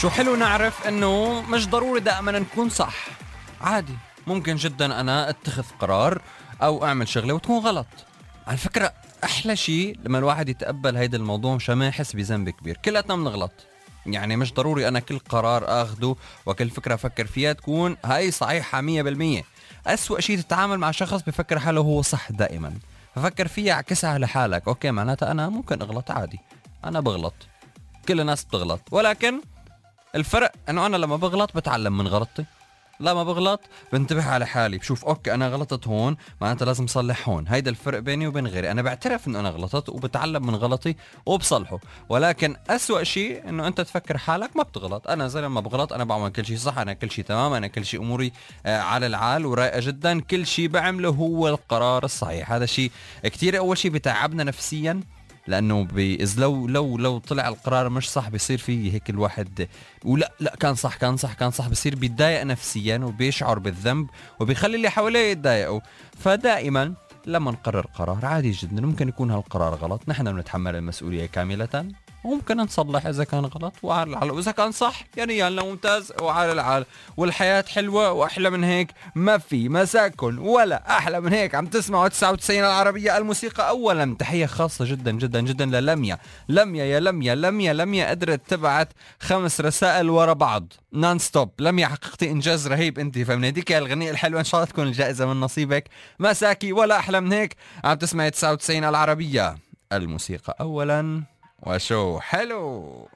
شو حلو نعرف إنه مش ضروري دائما نكون صح. عادي ممكن جدا أنا أتخذ قرار أو أعمل شغلة وتكون غلط. على فكرة أحلى شيء لما الواحد يتقبل هيدا الموضوع مشان ما يحس بذنب كبير. كلاتنا بنغلط يعني مش ضروري أنا كل قرار اخذه وكل فكرة أفكر فيها تكون هاي صحيحة 100% أسوأ شيء تتعامل مع شخص بفكر حاله هو صح دائما. ففكر فيها اعكسها لحالك أوكي معناتها أنا ممكن أغلط عادي. أنا بغلط. كل الناس بتغلط. ولكن الفرق إنه أنا لما بغلط بتعلم من غلطتي. لما بغلط بنتبه على حالي بشوف أوكي أنا غلطت هون معناتها لازم صلح هون. هيدا الفرق بيني وبين غيري. أنا بعترف إنه أنا غلطت وبتعلم من غلطي وبصلحه. ولكن أسوأ شيء إنه أنت تفكر حالك ما بتغلط. أنا زي لما بغلط أنا بعمل كل شيء صح أنا كل شيء تمام أنا كل شيء أموري آه، على العال ورايقه جدا. كل شيء بعمله هو القرار الصحيح. هذا شيء كثير أول شيء بتعبنا نفسيا. لأنه اذا لو لو لو طلع القرار مش صح بصير في هيك الواحد ولا لا كان صح كان صح كان صح بصير بيتضايق نفسيا وبيشعر بالذنب وبيخلي اللي حواليه يتضايقوا. فدائما لما نقرر قرار عادي جدا ممكن يكون هالقرار غلط. نحن بنتحمل المسؤولية كاملة. وممكن نصلح إذا كان غلط وعلى العال وإذا كان صح يعني يلا ممتاز وعلى العال والحياة حلوة وأحلى من هيك ما في مساكن ولا أحلى من هيك. عم تسمعوا 99 العربية الموسيقى اولا. تحية خاصة جدا جدا جدا للميا. لميا يا لميا لميا لميا قدرت تبعت خمس رسائل ورا بعض. نون ستوب لميا حققتي إنجاز رهيب. أنت فمناديك يا الغنية الحلوة. إن شاء الله تكون الجائزه من نصيبك. مساكي ولا أحلى من هيك. عم تسمعي 99 العربية الموسيقى اولا. وشو حلو.